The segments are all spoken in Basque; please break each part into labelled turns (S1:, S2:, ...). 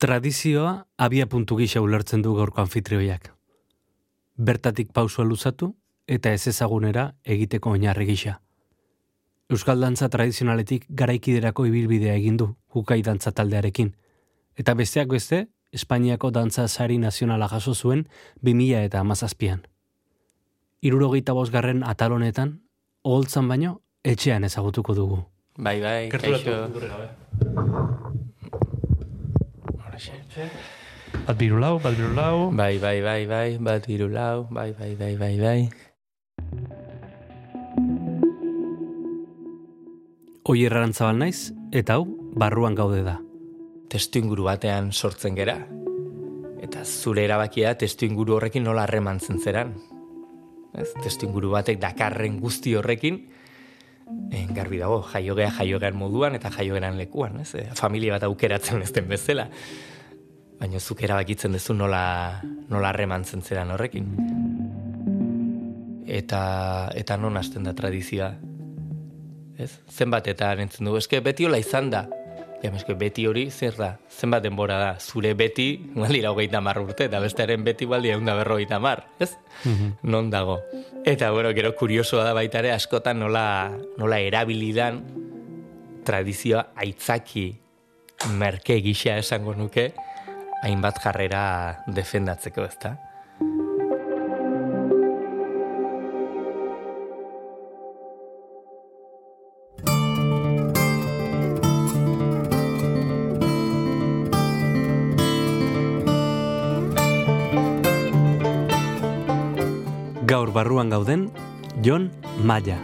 S1: Tradizioa abia puntu gisa ulertzen du gaurko anfitrioiak. Bertatik pausua luzatu eta ez ezagunera egiteko oinarri gisa. Euskal dantza tradizionaletik garaikiderako ibilbidea egin du hukai dantza taldearekin. Eta besteak beste, Espainiako dantza sari nazionala jaso zuen 2000 eta amazazpian. Irurogeita bosgarren atalonetan, oholtzan baino, etxean ezagutuko dugu.
S2: Bai, bai, kaixo.
S1: Bat biru lau, bat biru lau.
S2: Bai, bai, bai, bai, bat hiru lau, bai, bai, bai, bai, bai.
S1: Oier arantzabal naiz, eta hau, barruan gaude da.
S2: Testu inguru batean sortzen gera. Eta zure erabakia testu inguru horrekin nola harremantzen zeran. Ez, testu inguru batek dakarren guzti horrekin, en garbi dago, jaiogea jaiogean moduan eta jaiogean lekuan, ez? Eh, familia bat aukeratzen ez den bezala. Baina zuk erabakitzen duzu nola, nola harremantzen zeran horrekin. Eta, eta non hasten da tradizioa. Ez? Zenbat eta entzun dugu, eske beti hola izan da. Ja, eske beti hori zer da? Zenbat denbora da? Zure beti, baldira hogeita mar urte, eta bestearen beti baldi egun da berrogeita mar, ez? Non dago. Eta, bueno, gero kuriosoa da baita ere askotan nola, nola erabilidan tradizioa aitzaki merke gisa esango nuke, hainbat jarrera defendatzeko, ezta?
S1: Gaur barruan gauden, Jon Maia.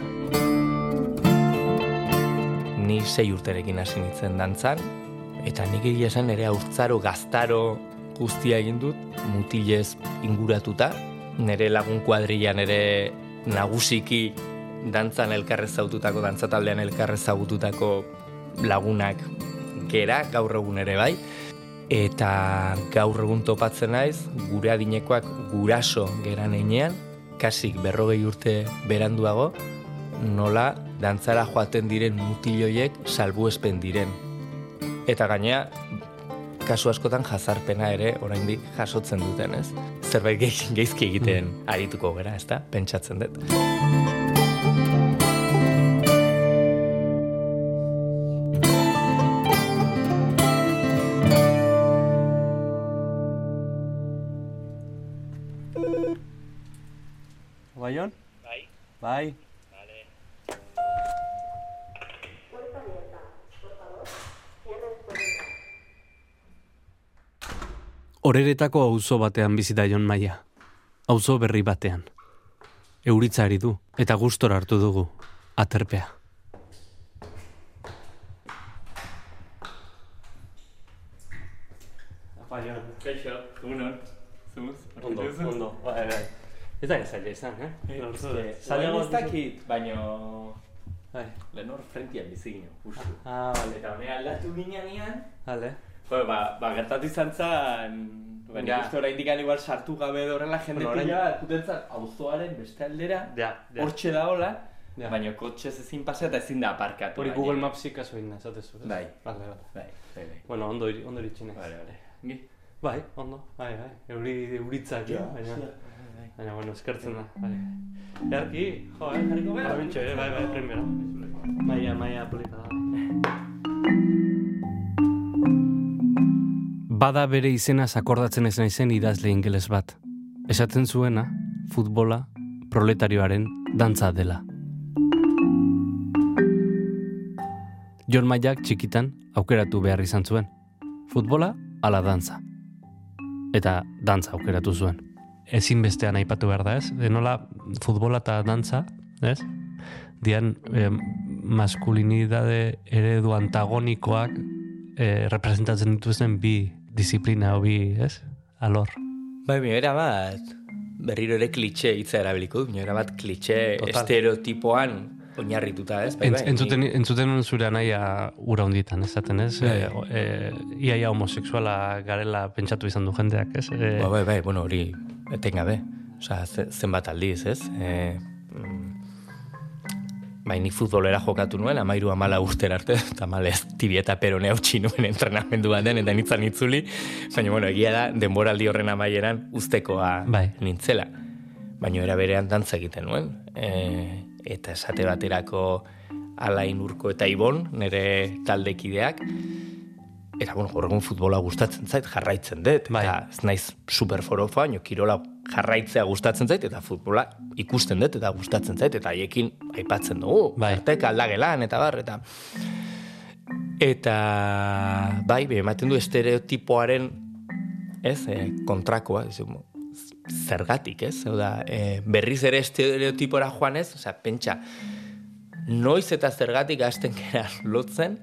S2: Ni sei urterekin hasi nintzen dantzan, eta nik egia esan ere haurtzaro gaztaro guztia egin dut, mutilez inguratuta, nire lagun kuadrilan ere nagusiki dantzan elkarrez zaututako, dantzataldean elkarrez zaututako lagunak gera, gaur egun ere bai, eta gaur egun topatzen naiz, gure adinekoak guraso geran einean, kasik berrogei urte beranduago, nola dantzara joaten diren mutiloiek salbuespen diren. Eta gainea, kasu askotan jazarpena ere oraindik jasotzen duten, ez? Zerbait ge- geizki egiten arituko gera, ezta? Pentsatzen dut.
S1: Horeretako auzo batean bizi da Jon Maia. Auzo berri batean. Euritza ari du eta gustora hartu dugu aterpea. Baion.
S2: Kaixo, egunon. Zumuz,
S1: Ondo, ondo. Bai, bai. Ez da zaila izan, eh?
S2: Ez dakit, baino...
S1: Bai.
S2: Lenor frentian bizi ginen, justu.
S1: Ah, vale.
S2: Eta honea aldatu ginean,
S1: Vale.
S3: Jo, ba, ba, gertatu izan zan, baina
S2: Ja.
S3: justo orain igual sartu gabe horrela jende
S2: Bueno, orain-
S3: kutentzat auzoaren beste aldera,
S1: Ja, ja.
S3: hortxe da hola,
S1: Ja.
S3: baina kotxez ezin pasa eta ezin da aparkatu.
S1: Hori. Google Mapsik kaso egin ez?
S3: Bai.
S1: Vale.
S3: Bai, bai, bai.
S1: Bueno, ondo, ondo iritsi naiz.
S3: Vale, vale. Gi?
S1: Bai, ondo. Bai, bai. Euri, euritzak, ja, baina... Baina, bueno, eskertzen da. Bai. Jarki, jo, eh? Jarriko gara? Bintxo, eh? Bai, bai, primero. Maia, maia, polita da. Bada bere izenaz akordatzen ez naizen idazle ingeles bat. Esaten zuena, futbola, proletarioaren dantza dela. Jon Maiak txikitan aukeratu behar izan zuen. Futbola ala dantza. Eta dantza aukeratu zuen. Ezinbestean aipatu behar da ez? De nola futbola eta dantza, ez? Dian eh, maskulinidade eredu antagonikoak eh, representatzen dituzten bi disiplina o bi, ez? Alor.
S2: Bai, era bat, berriro ere klitxe hitza erabiliko dut, era bat klitxe
S1: Total.
S2: estereotipoan oinarrituta, ez? Bai, bai,
S1: entzuten, entzuten nuen zure anaia ura hunditan, esaten ez?
S2: Bai.
S1: E, e, iaia homosexuala garela pentsatu izan du jendeak, ez? E,
S2: Ba, bai, bai, bueno, hori etengabe. Osea, ze- zenbat aldiz, ez? E, mm, bai, nik futbolera jokatu nuen, amairu amala urter arte, eta malez tibia eta perone hau nuen entrenamendu baten, eta nintzen itzuli, baina, bueno, egia da, denboraldi horren amaieran usteko
S1: Bai.
S2: nintzela. Baina era berean dantza egiten nuen. E, eta esate baterako alain urko eta ibon, nire taldekideak, Eta, bueno, gaur egun futbola gustatzen zait, jarraitzen dut.
S1: Bai.
S2: Eta ez naiz superforofa, baina kirola jarraitzea gustatzen zait, eta futbola ikusten dut, eta gustatzen zait, eta haiekin aipatzen dugu.
S1: Bai.
S2: Artek aldagelan, eta bar, eta... Eta, bai, be, ematen du estereotipoaren, ez, eh, kontrakoa, zergatik, ez? Hau da, eh, berriz ere estereotipora joan ez, osea, pentsa, noiz eta zergatik hasten gera lotzen,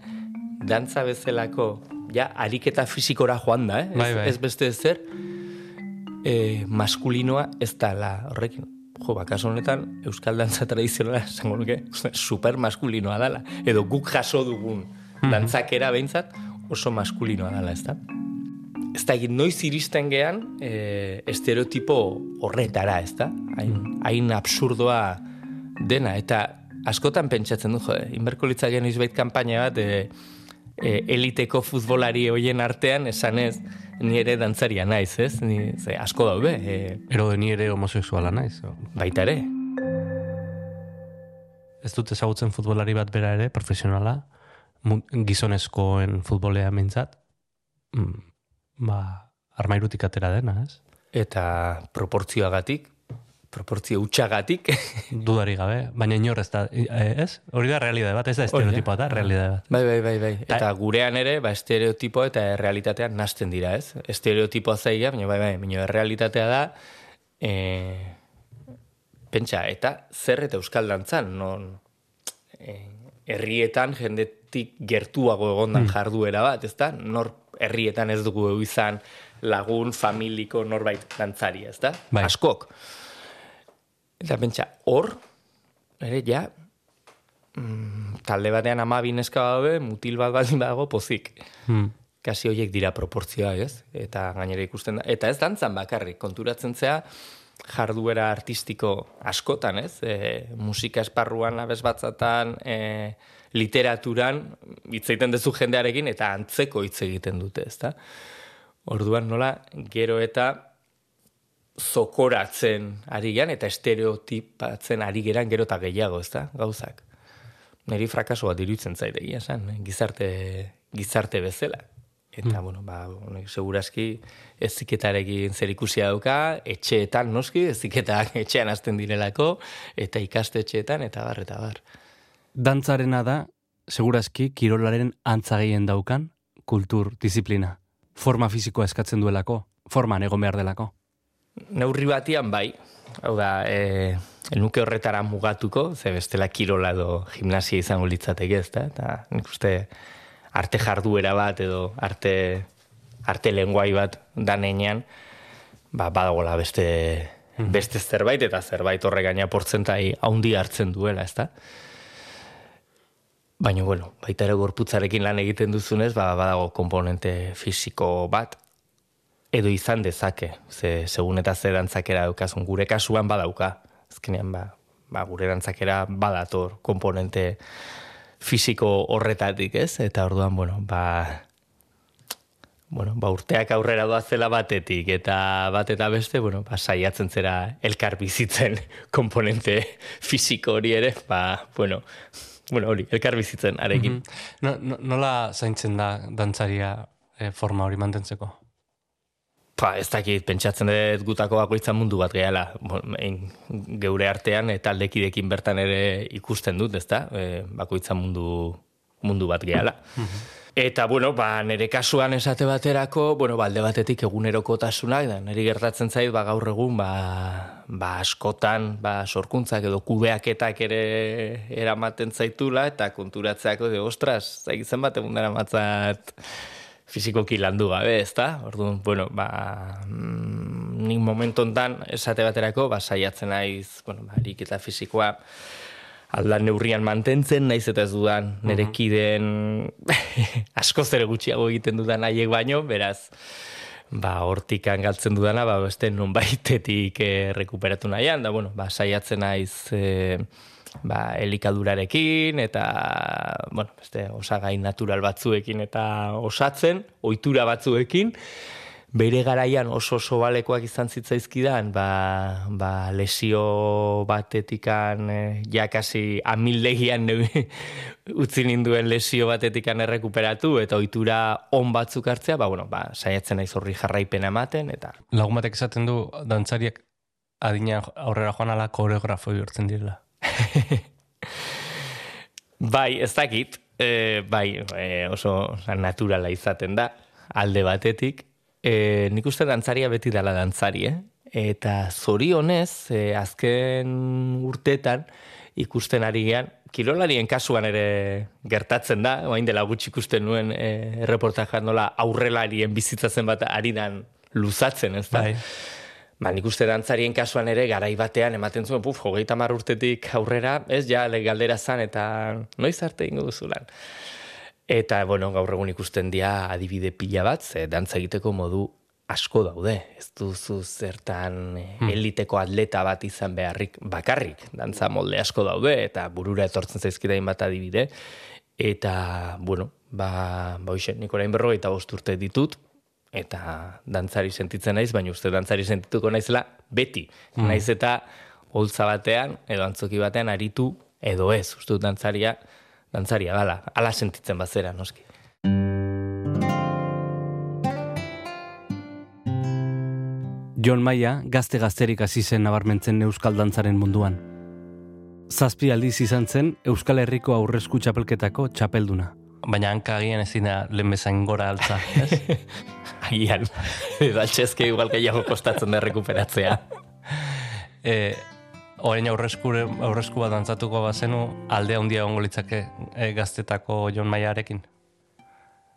S2: dantza bezalako, ja, ariketa fisikora joan da, eh?
S1: Bai,
S2: ez,
S1: bai.
S2: ez beste zer, eh, maskulinoa ez da la horrekin. Jo, ba, honetan, euskal dantza tradizionala, esango nuke, super maskulinoa dala. Edo guk jaso dugun dantzakera behintzat, oso maskulinoa dala, ez da? Ez da, noiz iristen gean, e, estereotipo horretara, ez da? Hain, hain absurdoa dena, eta askotan pentsatzen du, jo, inberko litzakean izbait kanpaina bat, e, e, eliteko futbolari hoien artean, esan ez, ni ere dantzaria naiz, ez? Ni, ze, asko daude, e,
S1: Ero ni ere homosexuala naiz. o.
S2: baita ere.
S1: Ez dut ezagutzen futbolari bat bera ere, profesionala, gizonezkoen futbolea mintzat, mm, ba, armairutik atera dena, ez?
S2: Eta proportzioagatik, proportzio utxagatik,
S1: Dudari gabe, baina inor ez da, eh, ez? Hori da realidade bat, ez da estereotipoa da, realidade bat.
S2: Bai, bai, bai, bai. Eta gurean ere, ba, estereotipo eta errealitatean nasten dira, ez? Estereotipoa zaila, baina bai, bai, baina errealitatea da, e, pentsa, eta zer eta euskal dantzan, non, e, herrietan jendetik gertuago egondan jarduera bat, ezta? Nor herrietan ez dugu izan lagun, familiko norbait dantzari, ezta?
S1: Bai.
S2: Askok. Eta pentsa, hor, ere, ja, mm, talde batean ama bineska daude, mutil bat baldin badago pozik.
S1: Hmm.
S2: Kasi horiek dira proportzioa, ez? Eta gainera ikusten da. Eta ez dantzan bakarrik, konturatzen zea, jarduera artistiko askotan, ez? E, musika esparruan abez batzatan, e, literaturan, hitz egiten duzu jendearekin, eta antzeko hitz egiten dute, ezta? Orduan nola, gero eta zokoratzen ari gean, eta estereotipatzen ari geran gero eta gehiago, ezta? Gauzak. Neri frakaso bat iruditzen zait egia esan, eh? gizarte, gizarte bezala. Eta, bueno, ba, honek segurazki eziketarekin zer ikusia dauka, etxeetan noski, eziketak etxean hasten direlako, eta ikastetxeetan, eta bar, eta bar.
S1: Dantzarena da, segurazki, kirolaren antza gehien daukan, kultur disiplina. Forma fisikoa eskatzen duelako, forman egon behar delako.
S2: Neurri batian bai, hau da, e, nuke horretara mugatuko, ze bestela kirola edo gimnasia izango litzateke ez da, eta nik uste arte jarduera bat edo arte, arte lenguai bat danean, ba, badagola beste, beste zerbait, eta zerbait horre gaina portzentai haundi hartzen duela, ez da? Baina, bueno, baita ere gorputzarekin lan egiten duzunez, ba, badago komponente fisiko bat, edo izan dezake, ze segun eta ze dantzakera daukazun, gure kasuan badauka, azkenean ba, ba gure dantzakera badator komponente fisiko horretatik, ez? Eta orduan, bueno, ba, bueno, ba urteak aurrera doazela batetik, eta bat eta beste, bueno, ba, saiatzen zera elkar bizitzen komponente fisiko hori ere, ba, bueno, bueno, hori, elkar bizitzen arekin.
S1: No, no, nola zaintzen da dantzaria eh, forma hori mantentzeko?
S2: Pa, ez dakit, pentsatzen dut gutako bakoitza mundu bat gehala. Geure artean eta aldekidekin bertan ere ikusten dut, ezta? E, bakoitza mundu, mundu bat gehala. Eta, bueno, ba, nire kasuan esate baterako, bueno, balde batetik egunerokotasunak, da, niri gertatzen zait, ba, gaur egun, ba, ba, askotan, ba, sorkuntzak edo kudeaketak ere eramaten zaitula, eta konturatzeako, de, ostras, zaitzen bat egun matzat, fizikoki landu gabe, ezta? Orduan, bueno, ba, mm, nik momentu hontan esate baterako, ba, saiatzen naiz, bueno, ba, ariketa fisikoa aldan neurrian mantentzen, naiz eta ez dudan nire kideen asko zer gutxiago egiten dudan haiek baino, beraz, ba, hortikan galtzen dudana, ba, beste nonbaitetik eh, rekuperatu nahian, da, bueno, ba, saiatzen naiz eh, ba, elikadurarekin eta bueno, beste osagai natural batzuekin eta osatzen, ohitura batzuekin, bere garaian oso oso balekoak izan zitzaizkidan, ba, ba lesio batetikan eh, jakasi amildegian utzi ninduen lesio batetikan errekuperatu eta ohitura on batzuk hartzea, ba, bueno, ba, saiatzen naiz horri jarraipena ematen eta
S1: lagun batek esaten du dantzariak adina aurrera joan ala koreografo bihurtzen direla.
S2: bai, ez dakit, e, bai, e, oso naturala izaten da, alde batetik, e, nik uste dantzaria beti dela dantzari, eh? Eta zorionez, e, azken urtetan, ikusten ari gean, kirolarien kasuan ere gertatzen da, oain dela gutxi ikusten nuen e, reportajan nola aurrelarien bizitzatzen bat ari dan luzatzen, ez da? Bai. Ba, nik uste dantzarien kasuan ere garai batean ematen zuen, puf, hogeita urtetik aurrera, ez ja, legaldera zan eta noiz arte ingo duzulan. Eta, bueno, gaur egun ikusten dira adibide pila bat, ze dantza egiteko modu asko daude. Ez duzu zertan hmm. eliteko atleta bat izan beharrik bakarrik. Dantza molde asko daude eta burura etortzen zaizkidain bat adibide. Eta, bueno, ba, ba hoxe, nik orain berrogeita bosturte ditut, eta dantzari sentitzen naiz, baina uste dantzari sentituko naizela beti. Hmm. Naiz eta holtza batean, edo antzoki batean aritu, edo ez, uste dantzaria, dantzaria gala, ala sentitzen bazera, noski.
S1: Jon Maia gazte gazterik hasi zen nabarmentzen euskal dantzaren munduan. Zazpi aldiz izan zen Euskal Herriko aurrezku txapelketako txapelduna.
S2: Baina hanka agian ez dina lehen bezain gora altza, ez? agian, edo altxezke igual gehiago kostatzen da rekuperatzea.
S1: e, orain aurresku, aurresku bat dantzatuko bazenu, aldea handia ongo litzake e, gaztetako Jon Maiarekin?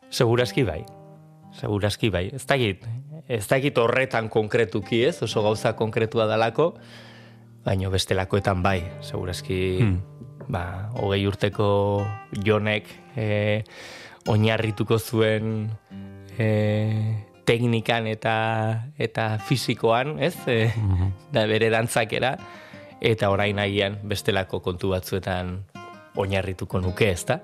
S2: Seguraski bai. Seguraski bai. Ez dakit, ez dakit horretan konkretuki ez, oso gauza konkretua dalako, baino bestelakoetan bai. Seguraski, hmm. Ba, hogei urteko Jonek e, oinarrituko zuen e, teknikan eta eta fisikoan, ez? E, hmm. da bere dantzakera, eta orain nahian bestelako kontu batzuetan oinarrituko nuke, ezta?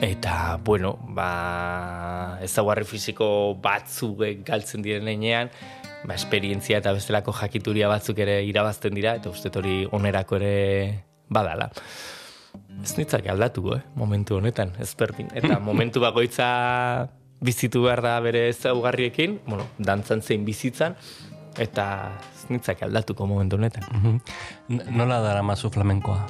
S2: Eta, bueno, ba, ezaguarri fisiko batzuk galtzen diren enean, ba, esperientzia eta bestelako jakituria batzuk ere irabazten dira, eta uste hori onerako ere badala. Ez nitzak aldatu, eh, momentu honetan, ez berdin. Eta momentu bakoitza bizitu behar da bere ezaugarriekin, bueno, dantzan zein bizitzan, eta nitzak aldatuko momentu honetan.
S1: Mm Nola dara mazu flamenkoa?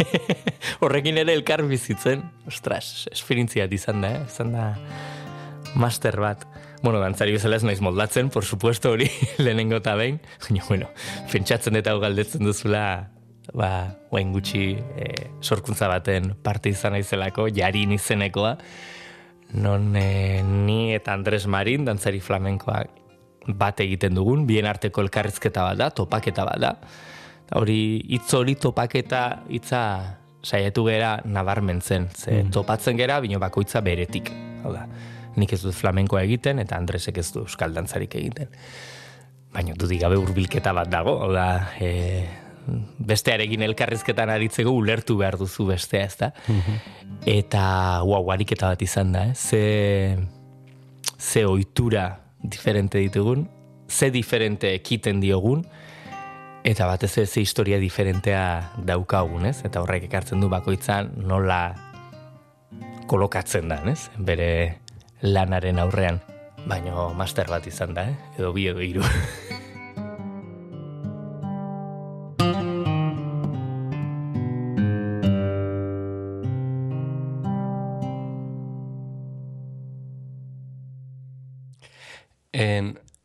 S2: Horrekin ere elkar bizitzen, ostras, esperintzia izan da, eh? izan da master bat. Bueno, dantzari bezala ez naiz moldatzen, por supuesto hori lehenengo eta behin. Baina, bueno, pentsatzen eta galdetzen duzula, ba, guain gutxi e, sorkuntza baten parte izan naizelako, jarin izenekoa, non e, ni eta Andres Marin, dantzari flamenkoak, bat egiten dugun, bien arteko elkarrizketa bat da, topaketa bat da. Hori, hitz hori topaketa hitza saiatu gera nabarmentzen. Ze mm. topatzen gera, bino bakoitza beretik. Hau da, nik ez dut flamenkoa egiten, eta Andresek ez du euskal dantzarik egiten. Baina du gabe hurbilketa bat dago, hau da, e, bestearekin elkarrizketan aritzeko ulertu behar duzu bestea, ez da? Mhm. Eta, guau, ariketa bat izan da, eh? ze, ze oitura diferente ditugun, ze diferente ekiten diogun, eta batez ez ze historia diferentea daukagun, ez? Eta horrek ekartzen du bakoitzan nola kolokatzen da, ez? Bere lanaren aurrean, baino master bat izan da, eh? edo bi edo hiru.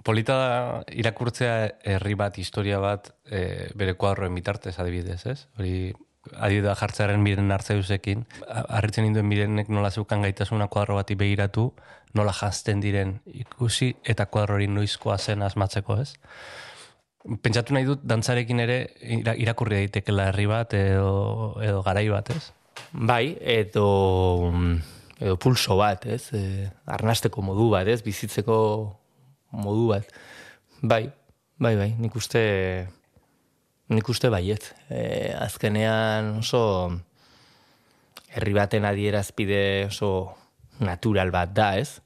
S1: polita da irakurtzea herri bat, historia bat, e, bere kuadroen bitartez adibidez, ez? Hori adibidea jartzearen miren hartzeusekin, harritzen induen mirenek nola zeukan gaitasuna kuadro bati begiratu, nola jazten diren ikusi eta kuadro hori noizkoa zen asmatzeko, ez? Pentsatu nahi dut, dantzarekin ere irakurri daitekela herri bat edo, edo garai bat, ez?
S2: Bai, edo, edo pulso bat, ez? E, arnasteko modu bat, ez? Bizitzeko modu bat. Bai, bai, bai, nik uste Nik uste baiet. E, azkenean oso herri baten adierazpide oso natural bat da, ez?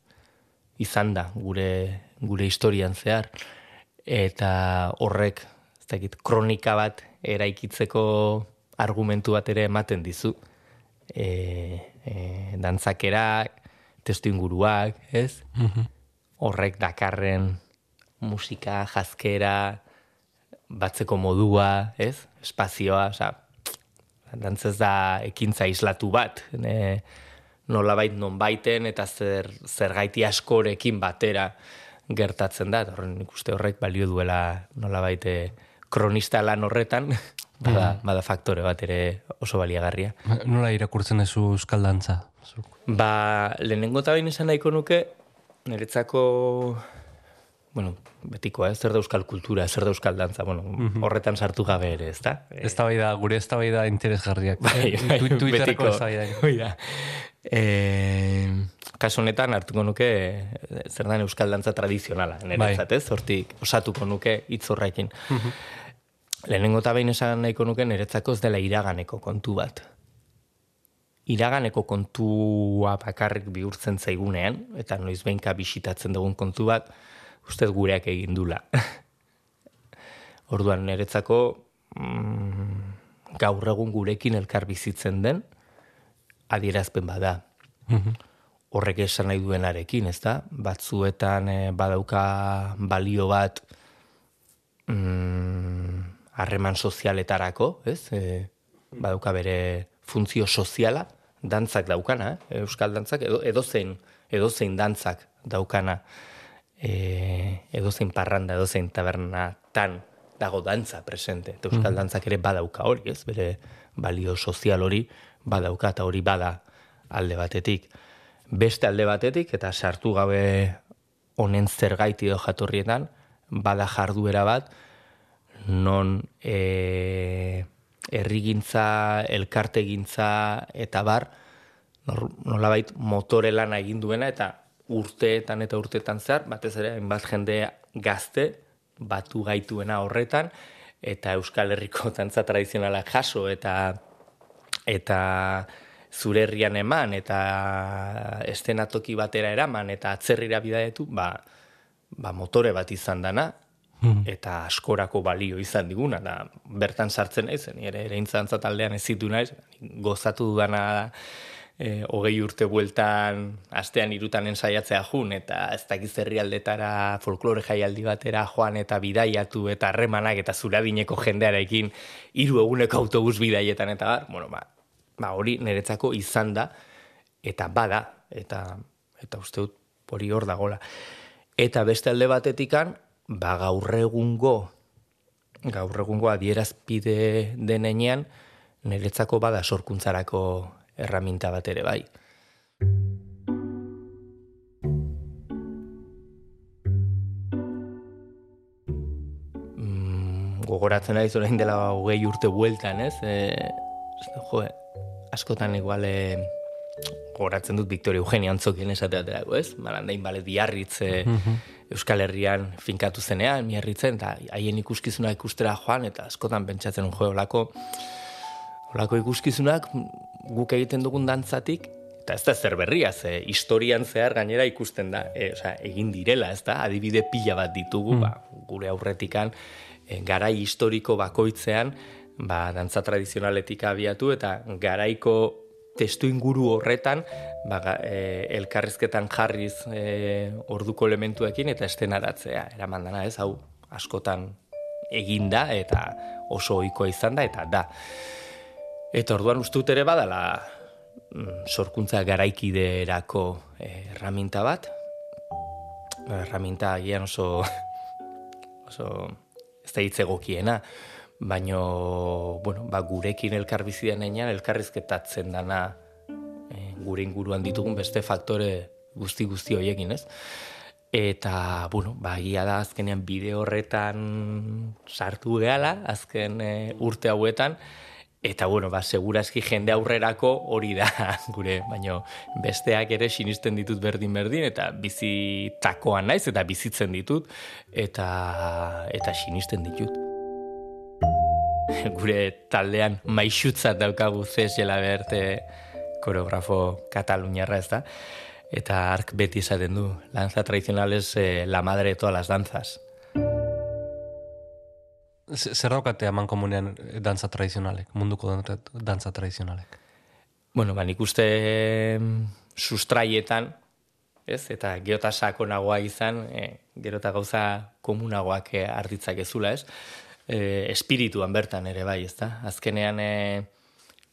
S2: Izan da, gure, gure historian zehar. Eta horrek, ez dakit, kronika bat eraikitzeko argumentu bat ere ematen dizu. E, e, dantzakerak, testu inguruak, ez? Mhm. Horrek dakarren musika, jazkera, batzeko modua, ez? Espazioa, oza, dantzez da ekintza islatu bat, ne, nola bait non baiten eta zer, zer gaiti askorekin batera gertatzen da, horren ikuste horrek balio duela nola baite kronista lan horretan, bada, mm. bada faktore bat ere oso baliagarria.
S1: Nola irakurtzen ezu euskal dantza?
S2: Ba, lehenengo eta behin esan nahiko nuke, niretzako bueno, betiko, eh? zer da euskal kultura, zer da euskal dantza, bueno, mhm. horretan sartu gabe ere, ez da?
S1: Ez da da, gure ez da da interesgarriak. Bai, bai, Twitterreko ez
S2: da eh, kasu honetan hartuko nuke zer da euskal dantza tradizionala, nire bai. ez, hortik osatuko nuke itzorrekin. Mhm. Lehenengo eta behin esan nahiko nuke niretzako ez dela iraganeko kontu bat. Iraganeko kontua bakarrik bihurtzen zaigunean, eta noiz behinka bisitatzen dugun kontu bat, ustez gureak egin dula. Orduan niretzako mm, gaur egun gurekin elkar bizitzen den adierazpen bada. Mhm. Horrek esan nahi duenarekin, ez da? Batzuetan eh, badauka balio bat mm, harreman sozialetarako, ez? E, badauka bere funtzio soziala, dantzak daukana, eh? euskal dantzak, edo, edozein, edozein dantzak daukana e, edozein parranda, edozein tabernatan dago dantza presente. Eta euskal mm. dantzak ere badauka hori, ez? Bere balio sozial hori badauka eta hori bada alde batetik. Beste alde batetik, eta sartu gabe honen zergaiti edo jatorrietan, bada jarduera bat, non e, errigintza, elkartegintza eta bar, nolabait motore lana egin duena eta urteetan eta urteetan zehar, batez ere, bat jende gazte, batu gaituena horretan, eta Euskal Herriko tantza tradizionala jaso, eta eta zure herrian eman, eta estenatoki batera eraman, eta atzerrira bidaetu, ba, ba motore bat izan dana, hmm. eta askorako balio izan diguna, da bertan sartzen naiz, ere ere taldean ez zitu naiz, gozatu dudana da, e, hogei urte bueltan astean irutan ensaiatzea jun, eta ez dakiz herrialdetara folklore jaialdi batera joan eta bidaiatu eta harremanak eta zuradineko jendearekin hiru eguneko autobus bidaietan eta bar, bueno, ba, ba hori niretzako izan da, eta bada, eta, eta uste dut hori hor dagola. Eta beste alde batetikan, ba gaur egungo, gaur egungo adierazpide denean, niretzako bada sorkuntzarako erraminta bat ere bai. Mm, gogoratzen ari zorain dela hogei urte bueltan, ez? E, jo, askotan igual e, gogoratzen dut Victoria Eugenia antzokien esateaterako, ez? Malandain balet biarritz e, mhm. Euskal Herrian finkatu zenean, miarritzen, eta haien ikuskizuna ikustera joan, eta askotan pentsatzen un jo, olako, olako ikuskizunak guk egiten dugun dantzatik, eta ez da zer berria, ze historian zehar gainera ikusten da, e, oza, egin direla, ez da, adibide pila bat ditugu, mm. ba, gure aurretikan, e, garai historiko bakoitzean, ba, dantza tradizionaletik abiatu, eta garaiko testu inguru horretan, ba, e, elkarrizketan jarriz e, orduko elementuekin, eta estenaratzea, eraman dana, ez, hau, askotan eginda, eta oso ohikoa izan da, eta da. Eta orduan ustut ere badala mm, sorkuntza garaikiderako erraminta bat. Erraminta agian oso, oso ez da hitzegokiena, baino bueno, ba, gurekin elkar bizidan einan, elkarrizketatzen dana e, gure inguruan ditugun beste faktore guzti guzti hoiekin, ez? Eta, bueno, ba, gia da azkenean bide horretan sartu gehala, azken e, urte hauetan, Eta bueno, ba, seguraski jende aurrerako hori da gure, baino besteak ere sinisten ditut berdin berdin eta bizi takoan naiz eta bizitzen ditut eta eta sinisten ditut. gure taldean maixutzat daukagu Cés Gelabert koreografo kataluniarra ez da, eta ark beti esaten du, lanza tradizionales eh, la madre de todas las danzas.
S1: Zer daukate aman komunean dantza tradizionalek, munduko dantza tradizionalek?
S2: Bueno, ba, nik uste sustraietan, ez, eta geota sakonagoa izan, e, gero eta gauza komunagoak e, arditzak ezula, ez, e, espirituan bertan ere bai, ez da, azkenean, e,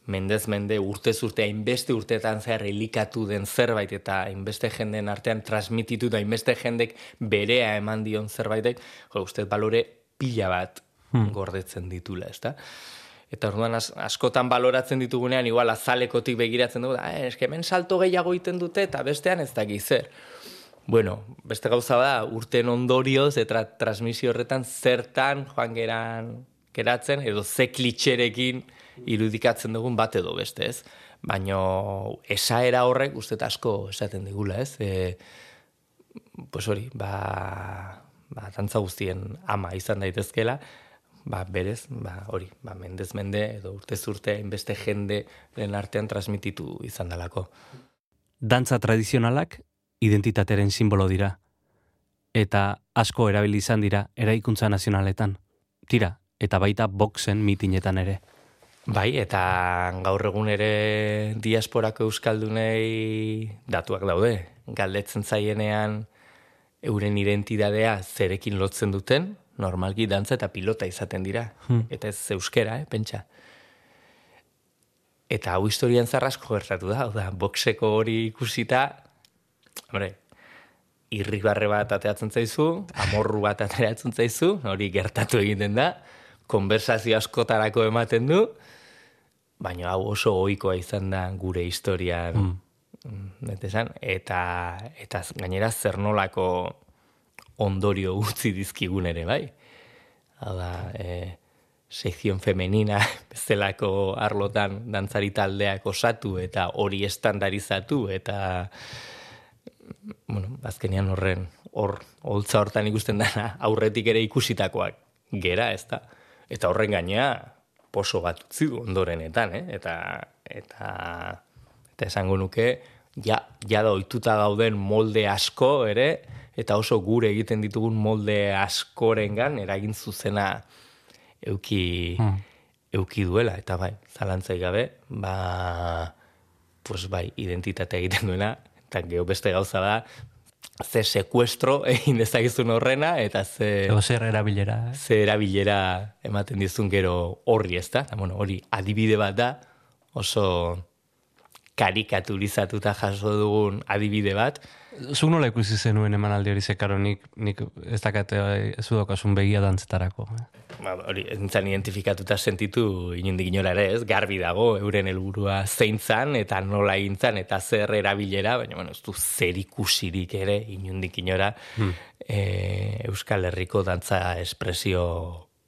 S2: mendez mende urte urte hainbeste urteetan zehar elikatu den zerbait eta hainbeste jenden artean transmititu da hainbeste jendek berea eman dion zerbaitek, jo, uste balore pila bat hmm. gordetzen ditula, ezta? Eta orduan askotan baloratzen ditugunean, igual azalekotik begiratzen dugu, ah, eske hemen salto gehiago egiten dute eta bestean ez dakiz zer. Bueno, beste gauza da, urten ondorioz eta transmisio horretan zertan joan geran geratzen, edo ze klitxerekin irudikatzen dugun bat edo beste, ez? Baina esaera horrek uste asko esaten digula, ez? E, pues hori, ba, ba, tantza guztien ama izan daitezkela, ba, berez, ba, hori, ba, mendez mende edo urte zurte inbeste jende artean transmititu izan dalako.
S1: Dantza tradizionalak identitateren simbolo dira, eta asko erabili izan dira eraikuntza nazionaletan. Tira, eta baita boxen mitinetan ere.
S2: Bai, eta gaur egun ere diasporako euskaldunei datuak daude. Galdetzen zaienean euren identidadea zerekin lotzen duten, normalki dantza eta pilota izaten dira. Hmm. Eta ez euskera, eh, pentsa. Eta hau historian zarrasko gertatu da, da, boxeko hori ikusita, hombre, irribarre bat ateatzen zaizu, amorru bat ateatzen zaizu, hori gertatu egiten da, konversazio askotarako ematen du, baina hau oso ohikoa izan da gure historian mm. mm eta eta gainera zer nolako ondorio utzi dizkigun ere bai hau da e, sekzion femenina bezalako arlotan dantzari taldeak osatu eta hori estandarizatu eta bueno, azkenean horren hor holtza hortan ikusten dana aurretik ere ikusitakoak gera ez da eta horren gainea poso bat utzi du ondorenetan, eh? eta, eta, eta esango nuke, ja, ja da oituta gauden molde asko ere, eta oso gure egiten ditugun molde askorengan eragin zuzena euki, hmm. euki duela, eta bai, zalantzai gabe, ba, pues bai, identitate egiten duena, eta geho beste gauza da, ze sekuestro egin dezakizun horrena, eta ze...
S1: Ego zer erabilera.
S2: Eh? Ze erabilera ematen dizun gero horri ez da. Bueno, hori adibide bat da, oso karikaturizatuta jaso dugun adibide bat.
S1: Zuk nola ikusi zenuen emanaldi hori zekaro nik, nik ez dakate ez dudokasun begia dantzetarako. Eh?
S2: Ba, hori, entzan identifikatuta sentitu inundik inora ere ez, garbi dago euren helburua zeintzan eta nola egintzan eta zer erabilera, baina bueno, ez du zer ikusirik ere inundik inora hmm. e, Euskal Herriko dantza espresio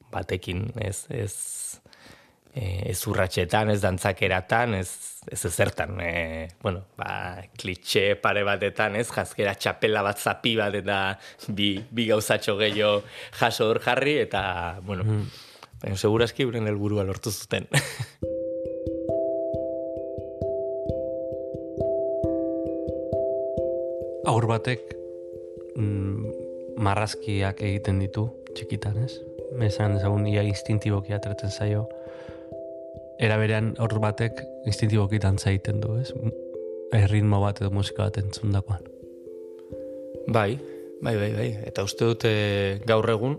S2: batekin ez, ez e, ez urratxetan, ez dantzakeratan, ez, ez ezertan, e, bueno, ba, klitxe pare batetan, ez, jazkera txapela bat zapi bat, eta bi, bi gauzatxo gehiago jaso hor jarri, eta, bueno, mm. segurazki uren helburua lortu zuten.
S1: Aur batek mm, marrazkiak egiten ditu txikitan, ez? Mesan ezagun ia instintiboki atretzen zaio eraberean hor batek instintiboki dantza egiten du, ez? Erritmo bat edo musika bat entzundakoan.
S2: Bai, bai, bai, bai. Eta uste dute gaur egun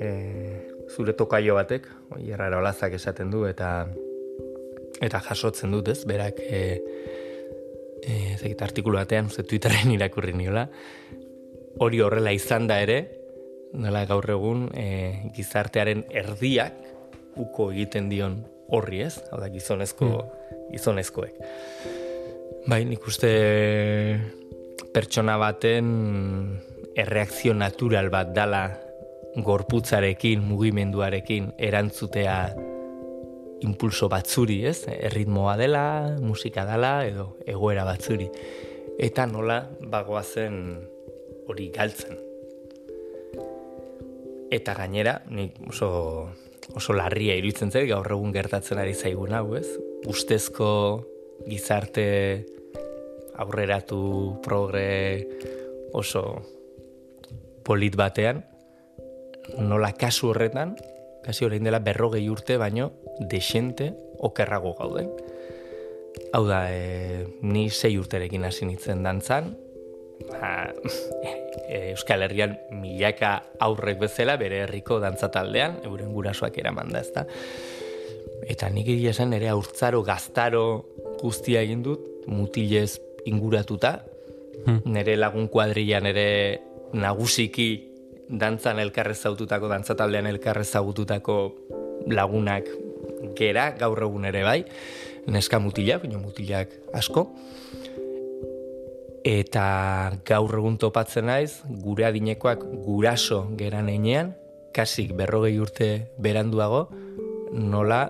S2: e, zure tokaio batek, errara olazak esaten du, eta eta jasotzen dut, ez? Berak e, e, zekit artikulu batean, uste Twitteren irakurri niola, hori horrela izan da ere, nola gaur egun e, gizartearen erdiak, uko egiten dion horri ez, hau da gizonezko, mm. gizonezkoek. Bai, nik uste pertsona baten erreakzio natural bat dala gorputzarekin, mugimenduarekin erantzutea impulso batzuri, ez? Erritmoa dela, musika dela, edo egoera batzuri. Eta nola bagoazen hori galtzen. Eta gainera, nik oso oso larria iruditzen zait gaur egun gertatzen ari zaigun hau, ez? Ustezko gizarte aurreratu progre oso polit batean nola kasu horretan kasi orain dela berrogei urte baino desente okerrago gauden. Hau da, e, ni sei urterekin hasi nintzen dantzan, ba, e, Euskal Herrian milaka aurrek bezala bere herriko dantzataldean, euren gurasoak eraman da, ezta. Eta nik egia esan ere aurtzaro, gaztaro guztia egin dut, mutilez inguratuta, hmm. nire lagun kuadrian ere nagusiki dantzan elkarrez zaututako, dantzataldean elkarrez zaututako lagunak gera, gaur egun ere bai, neska mutilak, baina mutilak asko, eta gaur egun topatzen naiz, gure adinekoak guraso geran einean, kasik berrogei urte beranduago, nola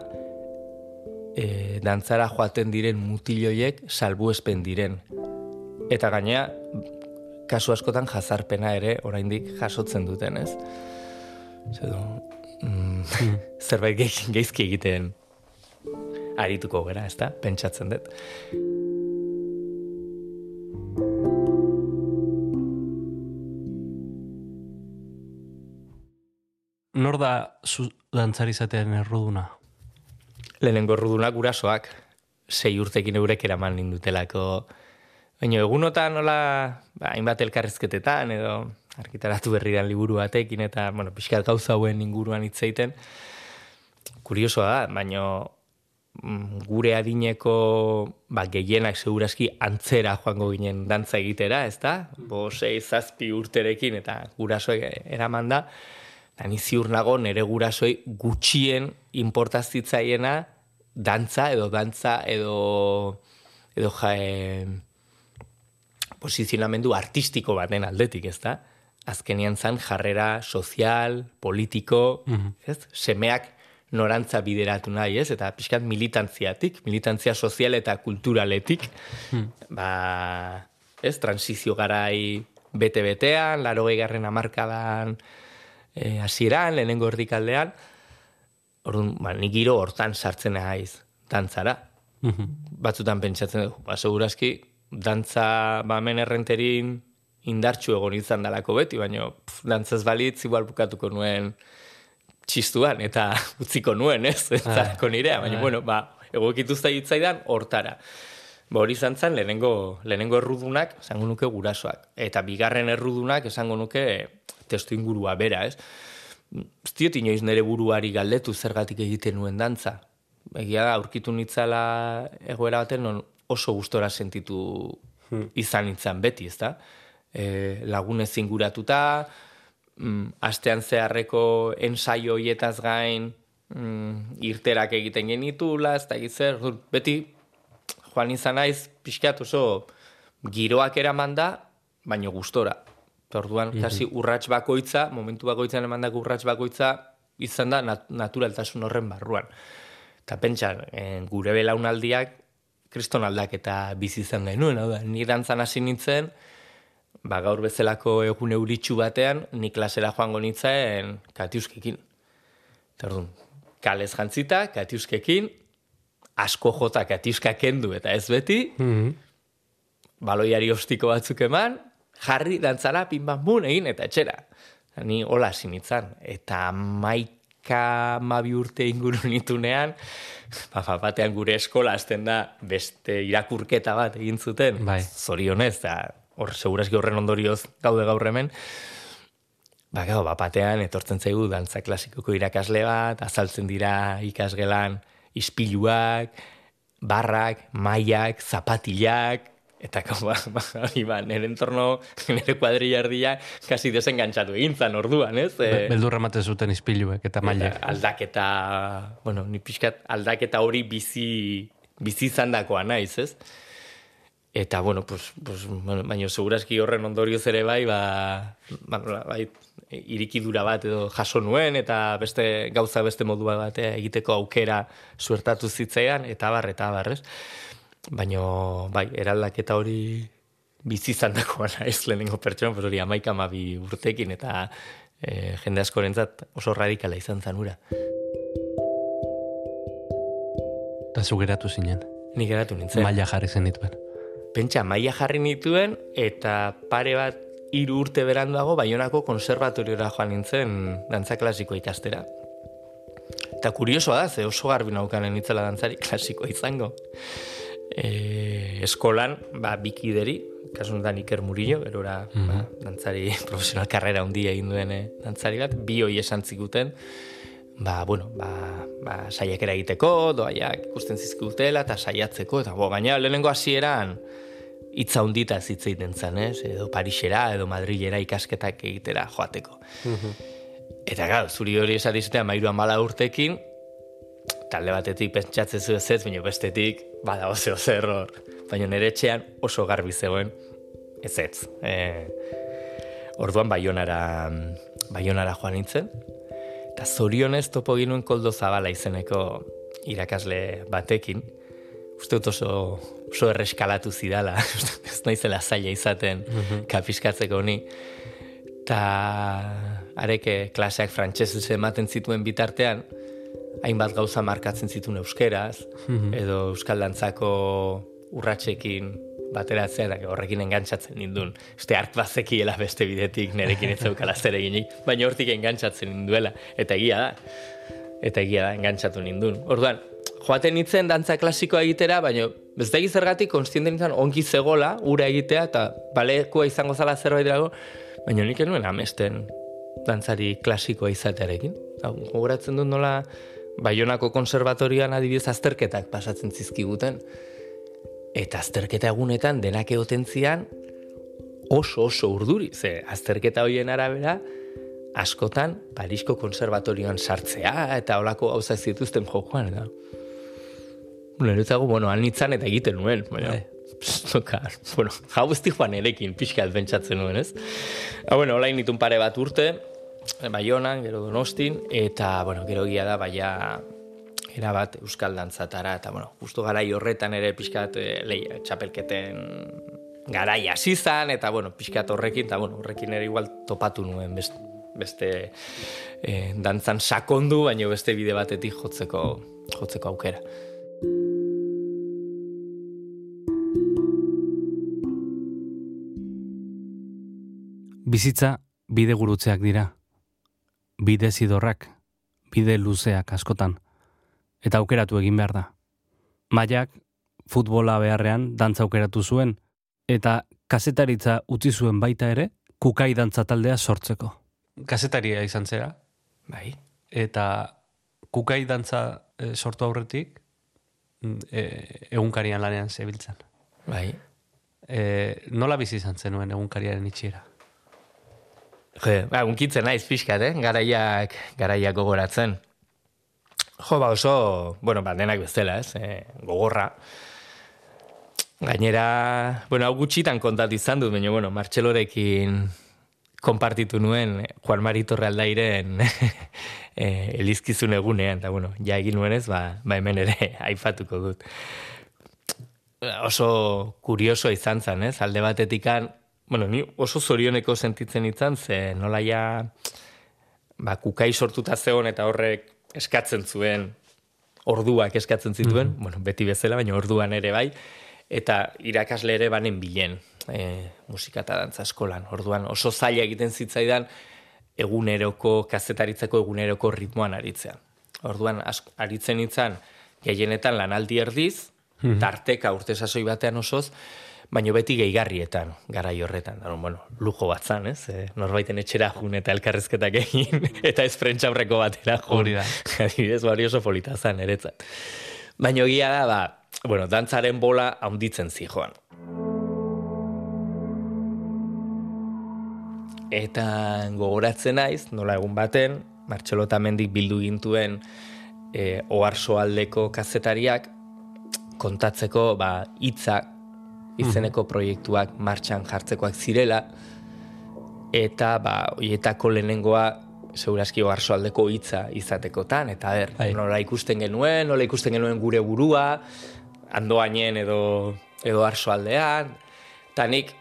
S2: e, dantzara joaten diren mutiloiek salbu espen diren. Eta gainea, kasu askotan jazarpena ere oraindik jasotzen duten, ez? Zedo, mm, hmm. zerbait geizki egiten arituko gara, ez da? Pentsatzen dut.
S1: Nor da zu dantzarizatean erruduna?
S2: Lehenengo errudunak gurasoak, sei urtekin eurek eraman nindutelako. Baina egunotan nola, ba, hainbat elkarrizketetan edo arkitaratu berriran liburu batekin eta, bueno, pixkat gauza hauen inguruan hitzeiten. Kuriosoa da, baina mm, gure adineko ba, gehienak segurazki antzera joango ginen dantza egitera, ez da? Bo, sei, zazpi urterekin eta gurasoek eraman da. Ni ziur nago nere gurasoi gutxien importazitzaiena dantza edo dantza edo edo ja, posizionamendu artistiko baten aldetik, ez da? Azkenian zan jarrera sozial, politiko, mm ez? Semeak norantza bideratu nahi, ez? Eta pixkat militantziatik, militantzia sozial eta kulturaletik, mm. ba, ez? Transizio garai bete-betean, laro garren amarkadan, e, asieran, lehenengo erdikaldean, orduan, ba, nik giro hortan sartzen naiz dantzara. Mhm. Batzutan pentsatzen dugu, ba, segurazki, dantza ba, men errenterin indartxu egon izan dalako beti, baina pf, dantzaz balitz igual bukatuko nuen txistuan, eta utziko nuen, ez? Ah, nirea, baina, ah. bueno, ba, egokituzta hitzaidan hortara. Ba, hori izan zen, lehenengo, lehenengo errudunak, esango nuke gurasoak. Eta bigarren errudunak, esango nuke, testu ingurua bera, ez? Ez diot inoiz nire buruari galdetu zergatik egiten nuen dantza. Egia da, aurkitu nitzala egoera baten non oso gustora sentitu hmm. izan nintzen beti, ez da? E, lagunez inguratuta, mm, astean zeharreko ensaio hietaz gain mm, irterak egiten genitula, ez da egitzer, beti joan izan naiz, pixkat oso giroak eraman da, baino gustora. Orduan, mm kasi urrats bakoitza, momentu bakoitzan emandako urrats bakoitza, izan da naturaltasun horren barruan. Eta pentsa, en, gure belaunaldiak, kriston aldak eta bizi izan genuen, hau da, ni dantzan hasi nintzen, ba, gaur bezalako egun euritxu batean, ni klasera joango nintzen katiuskekin. Eta orduan, kalez jantzita, katiuskekin, asko jota katiuska kendu eta ez beti, mm baloiari ostiko batzuk eman, jarri dantzara pinban bun egin eta etxera. Ni hola sinitzan. Eta maika mabi urte inguru nitunean, ba, ba, batean gure eskola azten da beste irakurketa bat egin zuten. Bai. Zorionez, da, hor segurazki horren ondorioz gaude gaur hemen. Ba, gau, ba, batean etortzen zaigu dantza klasikoko irakasle bat, azaltzen dira ikasgelan ispiluak, barrak, maiak, zapatilak, Eta ba, ba, ba, nire entorno, nire kuadrilla erdia, kasi desengantzatu egin zan orduan, ez?
S1: E, Beldurra mate zuten izpiluek eta mailek.
S2: Aldaketa, bueno, ni pixkat aldaketa hori bizi, bizi izan dakoa naiz, ez? Eta, bueno, pues, pues, bueno, baina segurazki horren ondorioz ere bai, ba, ba, bai, irikidura bat edo jaso nuen, eta beste gauza beste modua bat egiteko aukera suertatu zitzaidan, eta bar, eta bar, ez? Baina, bai, eraldaketa hori bizi izan dagoa naiz lehenengo pertsona, pues hori amaika amabi urtekin eta e, jende askorentzat oso radikala izan zanura.
S1: Eta zu geratu zinen.
S2: Ni geratu nintzen.
S1: Maila jarri zen dituen.
S2: Pentsa, maila jarri nituen, eta pare bat hiru urte beranduago Baionako konservatoriora joan nintzen dantza klasiko ikastera. Eta kuriosoa da, ze oso garbi naukanen itzela dantzari klasikoa izango. E, eskolan, ba, bikideri, kasu honetan Iker Murillo, gerora ba, dantzari profesional karrera handia egin duen eh, dantzari bat, bi hoi esan zikuten, ba, bueno, ba, ba, saiakera egiteko, doaiak ikusten zizkutela, eta saiatzeko, eta bo, gaina lehenengo hasieran hitza hundita hitz egiten zen, ez? edo Parisera, edo Madrilera ikasketak egitera joateko. Eta gau, zuri hori esatizetea mairu amala urtekin, talde batetik pentsatzen zu ez ez, baina bestetik, bada oso zer hor. Baina nire etxean oso garbi zegoen, ez ez. E, orduan baionara, baionara joan nintzen, eta zorionez topo ginuen koldo zabala izeneko irakasle batekin, uste dut oso, oso erreskalatu zidala, ez naizela zaila izaten kapiskatzeko ni, eta areke klaseak frantsesez ematen zituen bitartean, hainbat gauza markatzen zituen euskeraz, edo euskal dantzako urratsekin bateratzea, eta horrekin engantzatzen nindun. Este ark bazekiela beste bidetik nerekin ez zeukala zer eginik, baina hortik engantzatzen ninduela, eta egia da. Eta egia da, engantzatu nindun. Orduan, joaten nintzen dantza klasikoa egitera, baina ez da zergatik konstienten nintzen ongi zegola, ura egitea, eta balekoa izango zala zerbait dago, baina nik enuen amesten dantzari klasikoa izatearekin. Gogoratzen dut nola Baionako konservatorian adibidez azterketak pasatzen zizkiguten. Eta azterketa egunetan denak egoten zian oso oso urduri. Ze azterketa hoien arabera askotan Parisko konservatorioan sartzea eta olako gauza zituzten jokoan. Eta. Niretzago, bueno, anitzan eta egiten nuen. Baina, Zoka, bueno, jau ez joan erekin pixkat bentsatzen nuen, ez? Ha, bueno, olain nitun pare bat urte, Baionan, gero Donostin, eta, bueno, gero gila da, baia era bat euskal dantzatara, eta, bueno, justu garai horretan ere pixkat e, lehi, txapelketen garai hasi zan, eta, bueno, pixkat horrekin, eta, bueno, horrekin ere igual topatu nuen beste, beste e, dantzan sakondu, baina beste bide batetik jotzeko, jotzeko aukera.
S1: Bizitza bide gurutzeak dira. Bide zidorrak, bide luzeak askotan. Eta aukeratu egin behar da. Maiak futbola beharrean dantza aukeratu zuen, eta kazetaritza utzi zuen baita ere, kukai dantza taldea sortzeko. Kazetaria izan zera,
S2: Bai,
S1: eta kukai dantza e, sortu aurretik, e, egunkarian lanean zebiltzan.
S2: bai.
S1: E, nola bizi izan zenuen egunkariaren itxiera?
S2: Je, ba, unkitzen naiz pixkat, eh? Garaiak, garaiak gogoratzen. Jo, ba oso, bueno, ba, denak bezala, ez? E, gogorra. Gainera, bueno, hau gutxitan kontatu izan dut, baina, bueno, Martxelorekin konpartitu nuen eh, Juan Mari Torre aldairen e, elizkizun egunean, eta, bueno, ja egin nuenez, ba, ba hemen ere aipatuko dut. Oso kurioso izan zen, ez? Alde batetikan, bueno, ni oso zorioneko sentitzen izan, ze nola ja, ba, kukai sortuta zegoen eta horrek eskatzen zuen, orduak eskatzen zituen, bueno, beti bezala, baina orduan ere bai, eta irakasle ere banen bilen e, musika eta dantza eskolan. Orduan oso zaila egiten zitzaidan eguneroko, kazetaritzako eguneroko ritmoan aritzea. Orduan ask, aritzen itzan, gehienetan lanaldi erdiz, tarteka urte sasoi batean osoz, baino beti gehigarrietan, garai horretan. Daron, bueno, lujo bat zan, ez? E, norbaiten etxera jun eta elkarrezketak egin, eta ez prentxaurreko batera jun.
S1: Hori da.
S2: Adibidez, bari oso polita zan, eretzat. Baina egia da, ba, bueno, dantzaren bola haunditzen zijoan. Eta gogoratzen naiz, nola egun baten, Martxelo Tamendik bildu gintuen e, oarsoaldeko kazetariak kontatzeko ba, hitzak izeneko proiektuak martxan jartzekoak zirela, eta ba, oietako lehenengoa segurazki oarsoaldeko hitza izatekotan, eta ber,
S1: Bai.
S2: nola ikusten genuen, nola ikusten genuen gure burua, andoainen edo, edo arsoaldean, eta nik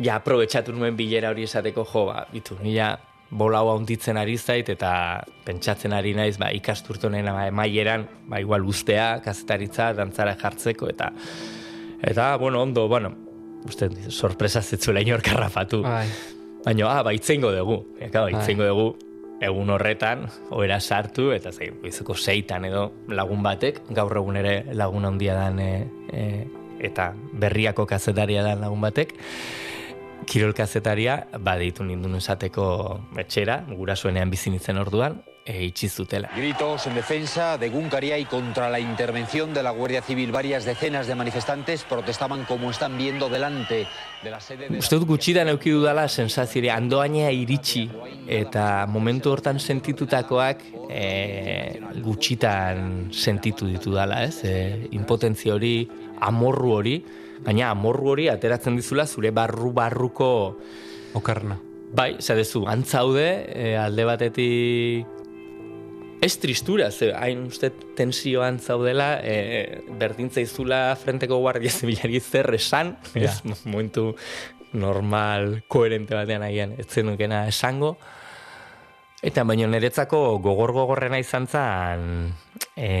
S2: ja aprobetsatu nuen bilera hori esateko jo, ba, bitu, nila bola hau handitzen ari zait eta pentsatzen ari naiz ba, ikasturtonen emaieran ba, igual ustea, kazetaritza, dantzara jartzeko eta eta, bueno, ondo, bueno, uste, sorpresa zetzuela inorkarra fatu.
S1: Bai.
S2: Baina, ah, ba, itzengo dugu. Eka, ba, itzengo dugu egun horretan, oera sartu, eta zei, goizuko seitan edo lagun batek, gaur egun ere lagun handia dan, e, e, eta berriako kazetaria dan lagun batek, kirol kazetaria, ba, deitu nindun esateko etxera, gurasoenean bizinitzen orduan, e, itxi zutela.
S4: Gritos en defensa de Guncaria y contra la intervención de la Guardia Civil. Varias decenas de manifestantes protestaban como están viendo delante de la sede de...
S2: Uste dut gutxidan euki dudala sensazioa andoainea iritsi eta momentu hortan sentitutakoak e, gutxitan sentitu ditu dala, ez? E, impotentzia hori, amorru hori, baina amorru hori ateratzen dizula zure barru-barruko
S1: Okarna.
S2: Bai, zadezu, antzaude, e, alde batetik Ez tristura, ze hain uste tensioan zaudela, e, berdintzaizula frenteko guardia zibilari zer esan, ez momentu normal, koherente batean agian, ez zenukena esango. Eta baino niretzako gogor gogorrena izan zen, e,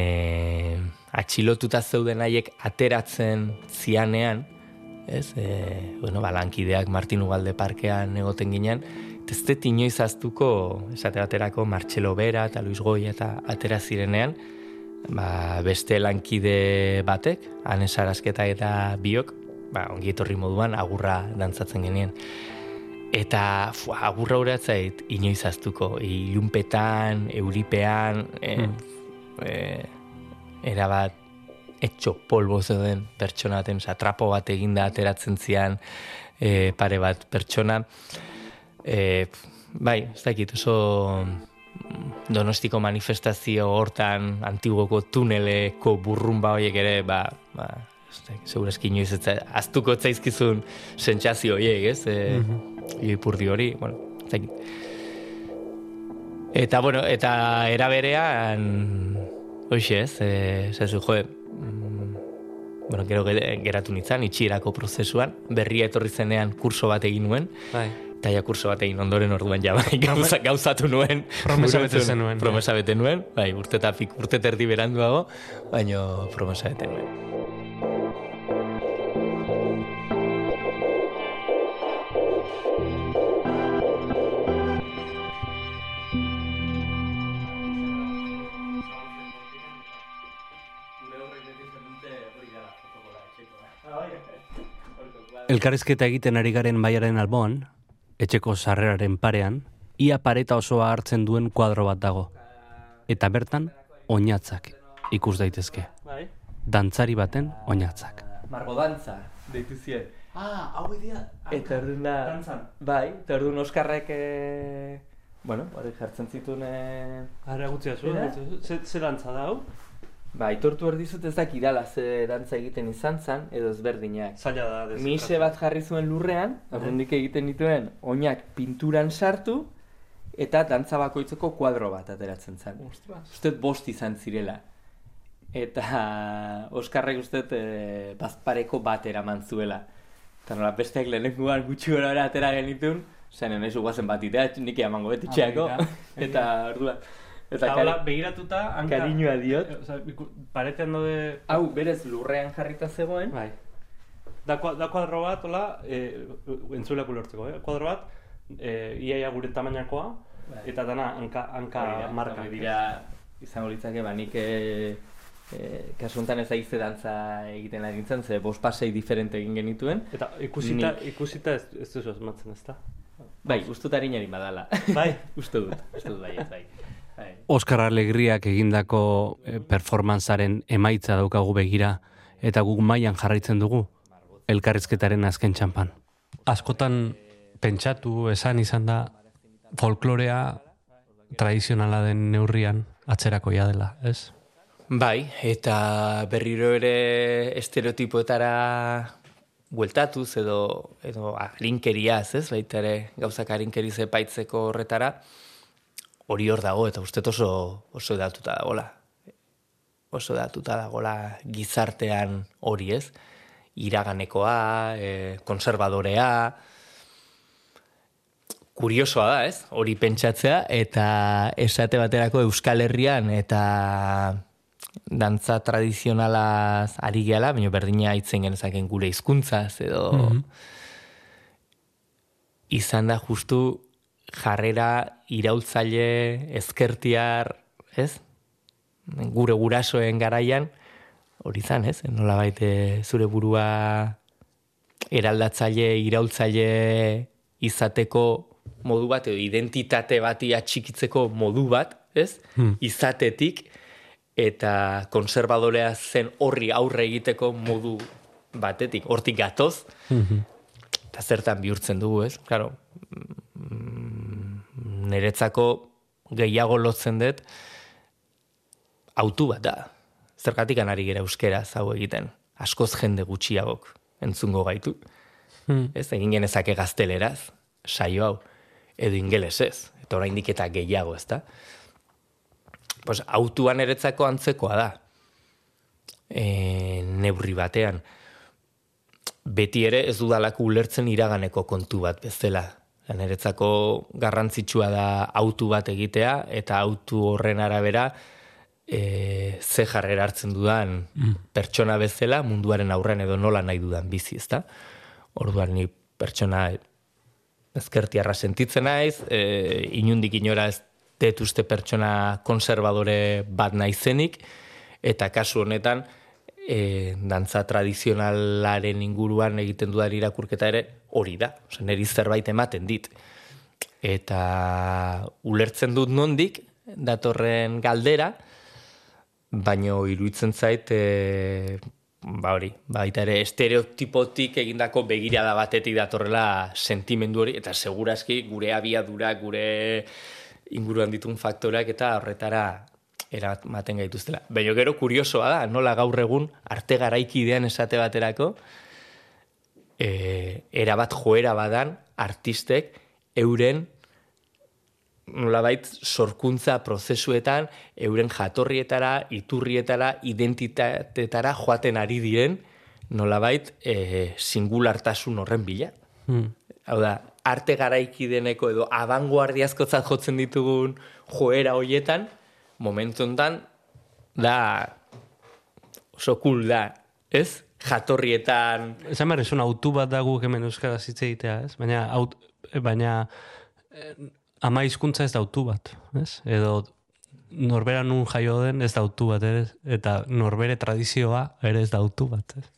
S2: atxilotuta zeuden haiek ateratzen zianean, ez, e, bueno, balankideak Martin Ugalde parkean egoten ginen, ez dut inoiz aztuko, esate baterako, Martxelo Bera eta Luis Goi eta atera zirenean, ba, beste lankide batek, Anes Arasketa eta biok, ba, ongi etorri moduan, agurra dantzatzen genien. Eta fua, agurra horatzait inoiz aztuko, ilunpetan, euripean, e, hmm. e, erabat, etxo polbo zeuden pertsonaten, trapo bat eginda ateratzen zian e, pare bat pertsona. E, bai, ez dakit, oso donostiko manifestazio hortan antigoko tuneleko burrumba horiek ere, ba, ba segurazki inoiz ez aztuko zaizkizun sentsazio horiek, ez? E, mm -hmm. hori, bueno, ez dakit. Eta, bueno, eta eraberean, hoxe ez, e, zezu, joe, mm, bueno, gero geratu nintzen, itxirako prozesuan, berria etorri zenean kurso bat egin nuen, bai taia kurso bat egin ondoren orduan ja bai, gauza, gauzatu nuen.
S1: Promesa bete zen nuen.
S2: Promesa bete nuen, bai, urte eta pik, urte terdi beranduago, baina promesa bete nuen.
S1: Elkarrizketa egiten ari garen baiaren alboan, etxeko sarreraren parean, ia pareta osoa hartzen duen kuadro bat dago. Eta bertan, oinatzak ikus daitezke. Bai. Dantzari baten oinatzak.
S2: Margo dantza, deitu zien.
S3: Ah, hau idea.
S2: Eta erdun da... Bai, eta erdun Oskarrek... E... Bueno, hori jartzen zituen... E...
S3: Ara gutzia zuen, ze dantza da hau?
S2: Ba, itortu behar dizut ez dakidala ze dantza egiten izan zan, edo ezberdinak.
S3: Zaila da,
S2: dezik. Mise bat jarri zuen lurrean, horrendik egiten dituen, oinak pinturan sartu, eta dantza bakoitzeko kuadro bat ateratzen zen. Ustez bost izan zirela. Eta Oskarrek ustez e, bazpareko bat eraman zuela. Eta nola, besteak lehenenguan gutxi gora atera genitun, zen enaiz ugazen bat itea, nik emango beti txeako. eta orduan.
S3: Eta Taula, begiratuta,
S2: hanka... Kariñoa diot.
S3: E, o sea, paretean dode...
S2: Hau, berez, lurrean jarrita zegoen.
S3: Bai. Da, da kuadro bat, hola, e, entzuleak ulertzeko, eh? Kuadro bat, e, iaia gure tamainakoa, bai. eta dana hanka, hanka marka.
S2: dira, izango litzake, ba, nik e, e, kasuntan ez aize dantza egiten ari nintzen, ze bos pasei diferente egin genituen.
S3: Eta ikusita, ikusita ez, ez duzu esmatzen, ez da?
S2: Bai, ustutari nari badala.
S3: Bai?
S2: Uste dut, uste dut bai, ez bai.
S1: Bai. Oskar Alegriak egindako eh, performanzaren emaitza daukagu begira eta guk mailan jarraitzen dugu elkarrizketaren azken txampan. Askotan pentsatu esan izan da folklorea tradizionala den neurrian atzerakoia dela, ez?
S2: Bai, eta berriro ere estereotipoetara bueltatuz edo edo alinkeriaz, ez? Baita ere gauzak alinkeriz epaitzeko horretara, hori hor dago, eta uste oso, oso datuta dagoela. Oso datuta dagoela gizartean hori ez. Iraganekoa, e, konservadorea, kuriosoa da, ez? Hori pentsatzea eta esate baterako Euskal Herrian eta dantza tradizionalaz ari gehala, baina berdina hitzen genezaken gure hizkuntzaz edo mm izan da justu jarrera iraultzaile ezkertiar, ez? Gure gurasoen garaian hori izan, ez? Nola baite zure burua eraldatzaile, iraultzaile izateko modu bat, edo identitate bati atxikitzeko modu bat, ez? Hmm. Izatetik, eta konservadorea zen horri aurre egiteko modu batetik, hortik gatoz, hmm. eta zertan bihurtzen dugu, ez? Claro, mm, niretzako gehiago lotzen dut, autu bat da. Zergatik anari gera euskera zau egiten. Askoz jende gutxiagok entzungo gaitu. Hmm. Ez, egin genezake gazteleraz, saio hau, edo ingelesez, eta oraindik eta gehiago, ez da? Pues, autuan eretzako antzekoa da. E, neurri batean. Beti ere ez dudalako ulertzen iraganeko kontu bat bezala. Neretzako garrantzitsua da autu bat egitea, eta autu horren arabera e, ze jarrera hartzen dudan mm. pertsona bezala munduaren aurren edo nola nahi dudan bizi, ezta? Orduan ni pertsona ezkertiarra sentitzen naiz, e, inundik inora ez detuzte pertsona konservadore bat naizenik, eta kasu honetan, e, dantza tradizionalaren inguruan egiten dudan irakurketa ere hori da, Osa, neri zerbait ematen dit. Eta ulertzen dut nondik, datorren galdera, baino iruditzen zait, e, ba hori, baita ere estereotipotik egindako begirada batetik datorrela sentimendu hori, eta seguraski gure abiadura, gure inguruan ditun faktoreak eta horretara eramaten gaituztela. Baina gero kuriosoa da, nola gaur egun arte garaiki idean esate baterako, e, erabat joera badan artistek euren nolabait sorkuntza prozesuetan euren jatorrietara, iturrietara, identitatetara joaten ari diren nolabait e, singulartasun horren bila. Hmm. Hau da, arte garaiki deneko edo abanguardiazkotzat jotzen ditugun joera hoietan, momentu ondan, da oso cool da, ez? Jatorrietan...
S1: Esan behar, esun autu bat dago hemen euskara zitze egitea, ez? Baina, aut, baina eh, ama hizkuntza ez dautu bat, ez? Edo norbera nun jaio den ez dautu bat, ere, eta norbere tradizioa ere ez dautu bat, ez?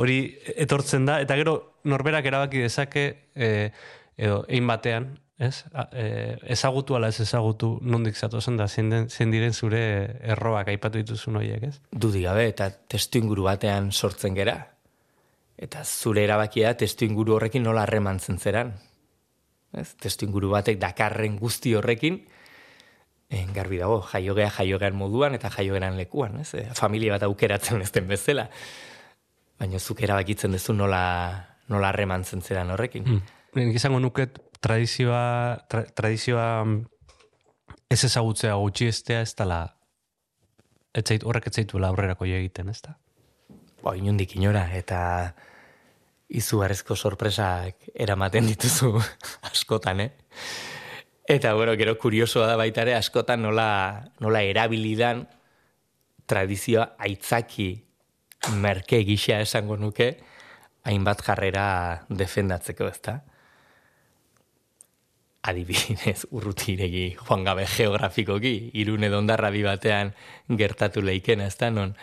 S1: Hori etortzen da, eta gero norberak erabaki dezake, e, edo, egin batean, ez? E, ezagutu ala ez ezagutu nondik zatu da, zen diren zure erroak aipatu dituzun horiek, ez?
S2: Dudi gabe, eta testu inguru batean sortzen gera. Eta zure erabakia testu inguru horrekin nola harremantzen zeran ez? Testu inguru batek dakarren guzti horrekin, en garbi dago, jaiogea jaiogean moduan eta jaiogean lekuan, ez? E, familia bat aukeratzen ez den bezala. Baina zuk erabakitzen duzu nola, nola remantzen zeran horrekin.
S1: Hmm. Gizango nuket tradizioa, tradizioa mm, ez ezagutzea gutxi estea ez dala etzait, horrek etzaitu aurrerako egiten, ez da?
S2: Ba, inundik inora, eta izugarrezko sorpresak eramaten dituzu askotan, eh? Eta, bueno, gero kuriosoa da baita ere, askotan nola, nola erabilidan tradizioa aitzaki merke gisa esango nuke, hainbat jarrera defendatzeko, ezta? Adibidez, urrutiregi joan gabe geografikoki, irune dondarra bi batean gertatu leikena, ezta? Non,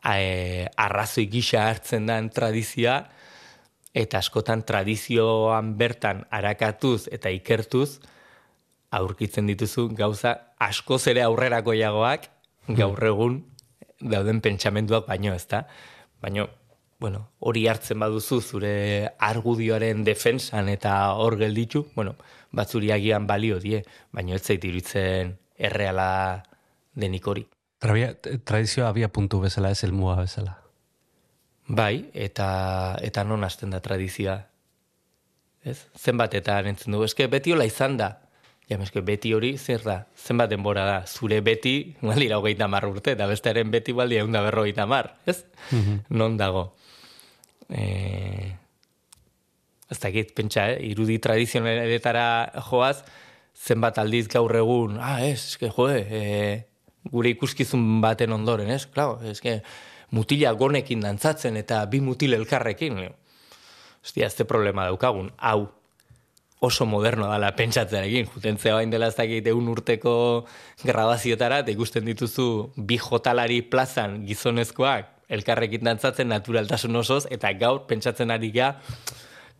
S2: e, arrazoi gisa hartzen den tradizioa, eta askotan tradizioan bertan arakatuz eta ikertuz aurkitzen dituzu gauza askoz ere aurrerako jagoak gaur egun dauden pentsamenduak baino ezta baino bueno hori hartzen baduzu zure argudioaren defensan eta hor gelditu bueno batzuri agian balio die baino ez zait irutzen erreala denik hori
S1: Tradizioa abia puntu bezala ez elmua bezala.
S2: Bai, eta eta non hasten da tradizioa. Ez? Zenbat eta entzun dugu, eske beti hola izan da. Ja, eske beti hori zer da? Zenbat denbora da? Zure beti, baldira hogeita mar urte, eta bestearen beti baldi egun da berrogeita mar, ez? Mhm. Non dago? E... ez dakit, pentsa, eh? irudi tradizionaletara joaz, zenbat aldiz gaur egun, ah, ez, eske, jo, e, gure ikuskizun baten ondoren, ez, klar, eske, mutila gonekin dantzatzen eta bi mutil elkarrekin, Ostia, ez problema daukagun, hau, oso moderno dala pentsatzearekin, jutentzea bain dela ez dakit egun urteko grabaziotara, eta ikusten dituzu bi jotalari plazan gizonezkoak elkarrekin dantzatzen naturaltasun osoz, eta gaur pentsatzen ari ga,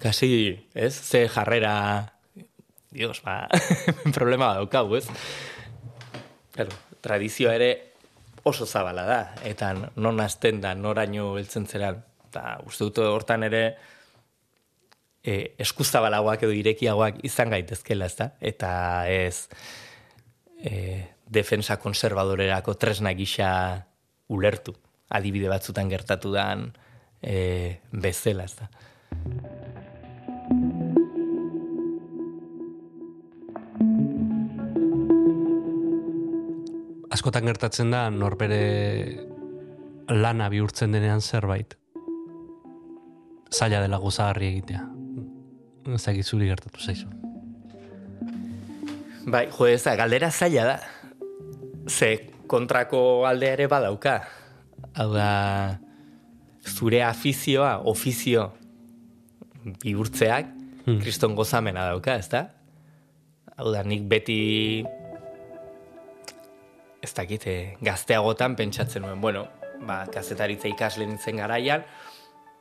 S2: kasi, ez, ze jarrera, dios, ba, problema daukagu, ez? Pero, tradizioa ere oso zabala da, eta non azten da, noraino heltzen zeran, eta uste dut hortan ere, e, eskuzabalagoak edo irekiagoak izan gaitezkela, ez da? Eta ez e, defensa konservadorerako tresna gisa ulertu, adibide batzutan gertatu dan e, bezela, ez da?
S1: Askotan gertatzen da, norbere lana bihurtzen denean zerbait. Zaila dela gozagarri egitea ez zuri gertatu zaizu.
S2: Bai, jo, ez da, galdera zaila da. Ze kontrako alde ere badauka. Hau da, zure afizioa, ofizio, bihurtzeak, hmm. kriston gozamena dauka, ez da? Hau da, nik beti, ez dakite, gazteagotan pentsatzen nuen, bueno, ba, kazetaritza ikasle nintzen garaian,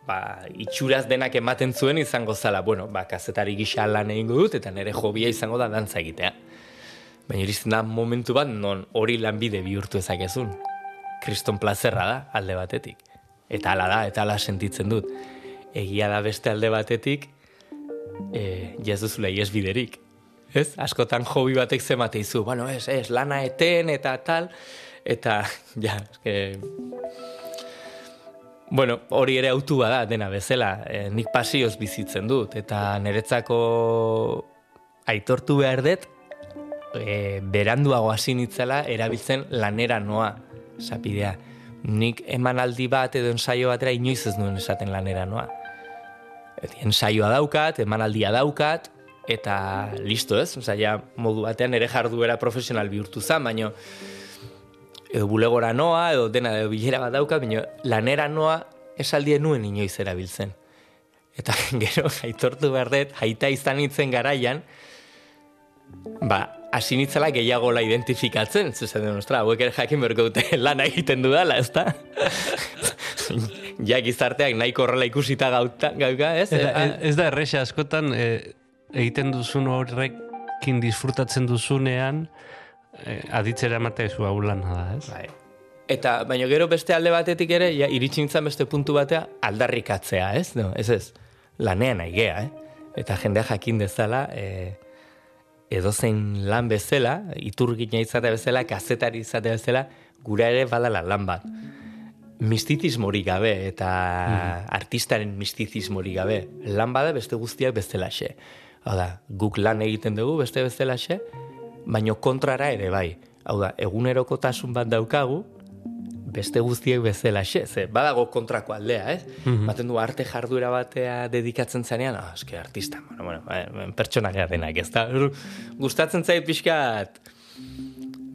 S2: ba, itxuraz denak ematen zuen izango zala, bueno, ba, kazetari gisa lan egingo dut, eta nire jobia izango da dantza egitea. Baina irizten da momentu bat, non hori lanbide bihurtu ezakezun. Kriston plazerra da, alde batetik. Eta ala da, eta ala sentitzen dut. Egia da beste alde batetik, e, jazuzula ies biderik. Ez? Askotan hobi batek zemate izu, bueno, ez, ez, lana eten eta tal, eta, ja, eske, Bueno, hori ere autu bada dena bezala, e, nik pasioz bizitzen dut, eta niretzako aitortu behar dut, e, beranduago hasi nitzela erabiltzen lanera noa, sapidea. Nik emanaldi bat edo ensaio batera inoiz ez nuen esaten lanera noa. Et, ensaioa daukat, emanaldia daukat, eta listo ez, Osa, ja, modu batean ere jarduera profesional bihurtu zan, baina edo bulegora noa, edo dena edo bilera bat dauka, baina lanera noa esaldien nuen inoiz erabiltzen. Eta gero, aitortu behar dut, haita izan nintzen garaian, ba, hasi nitzela gehiago la identifikatzen, zuzen den, ostra, hauek ere jakin berko dute lana egiten dudala, ez da? ja, gizarteak nahiko horrela ikusita gauta, gauka, ez?
S1: ez, ez da erresa askotan, e, egiten duzun horrekin disfrutatzen duzunean, eh, aditzera emate zu hau da, ez?
S2: Bai. Eta, baina gero beste alde batetik ere, ja, iritsintzan beste puntu batea, aldarrikatzea, ez? No, ez ez, lanean aigea, eh? Eta jendea jakin dezala, e, edozein lan bezala, iturgina izate bezala, kazetari izate bezala, gura ere badala lan bat. Mistizismorik gabe eta mm. artistaren mistizismorik gabe. Lan bada beste guztiak bestelaxe. Hau da, guk lan egiten dugu beste bestelaxe, baino kontrara ere bai. Hau da, egunerokotasun bat daukagu, beste guztiek bezala xe, ze, badago kontrako aldea, ez? Mm Baten du arte jarduera batea dedikatzen zanean, ah, eske artista, bueno, bueno, ba, pertsona gara denak, ez da? Gustatzen zait pixkat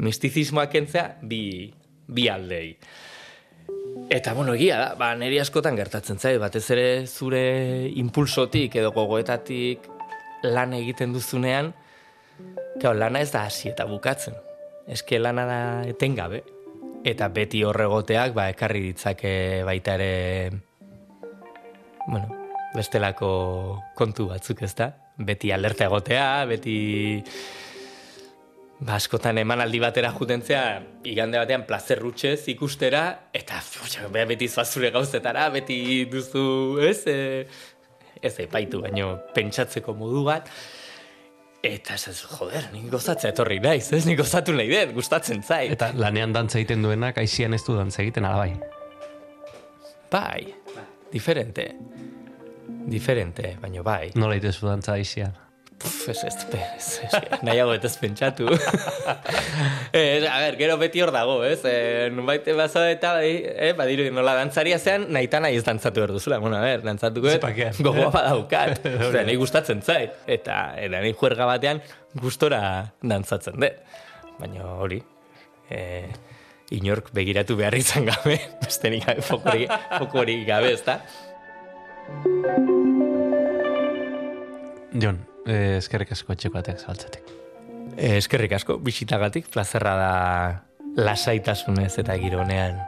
S2: mistizismoak entzea, bi, bi aldei. Eta, bueno, egia da, ba, neri askotan gertatzen zait, batez ere zure impulsotik edo gogoetatik lan egiten duzunean, Gau, lana ez da hasi eta bukatzen. Eske lana da etengabe. Eta beti horregoteak, ba, ekarri ditzake baita ere, bueno, bestelako kontu batzuk ez da. Beti alerta egotea, beti ba, askotan emanaldi batera jutentzea, igande batean plazerrutxez ikustera, eta beti zuazure gauzetara, beti duzu, ez, e, ez epaitu, baino pentsatzeko modu bat. Eta ez joder, nik gozatzea etorri naiz, ez nik gozatu nahi dut, gustatzen zait.
S1: Eta lanean dantza egiten duenak, aizian ez du dantza egiten, ala bai?
S2: Bai, diferente. Diferente, baino bai.
S1: Nola itezu dantza aizian?
S2: Pff, ez, ez, ez, ez, nahiago ez pentsatu. ez, a ber, gero beti hor dago, ez? E, Nunbait bazo eta, e, badiru, nola dantzaria zean, nahi eta nahi ez dantzatu behar duzula. Bueno, a ber, dantzatuko,
S1: Zepakean.
S2: gogoa badaukat. Zer, nahi gustatzen zait. Eta, eta nahi juerga batean, gustora dantzatzen dut. Baina hori, e, inork begiratu behar izan gabe, bestenik gabe, fokori, fokori gabe, ez da?
S1: Jon, eh, eskerrik asko etxeko batek zabaltzatik.
S2: E, eskerrik asko, bisitagatik, plazerra da lasaitasunez eta gironean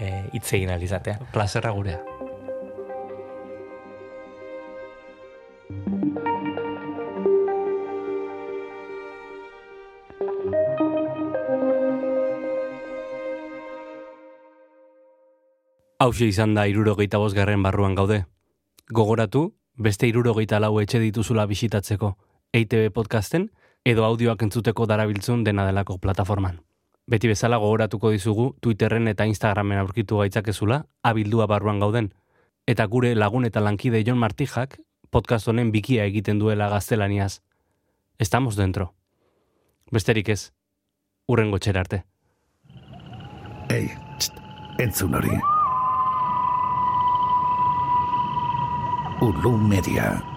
S2: e, hitz egin alizatea.
S1: Plazerra gurea. Hauxe izan da irurogeita bosgarren barruan gaude. Gogoratu, beste irurogeita lau etxe dituzula bisitatzeko EITB podcasten edo audioak entzuteko darabiltzun dena delako plataforman. Beti bezala gogoratuko dizugu Twitterren eta Instagramen aurkitu gaitzakezula abildua barruan gauden. Eta gure lagun eta lankide Jon Martijak podcast honen bikia egiten duela gaztelaniaz. Estamos dentro. Besterik ez, urrengo txera arte.
S5: Ei, txt, entzun hori. Ulu Media.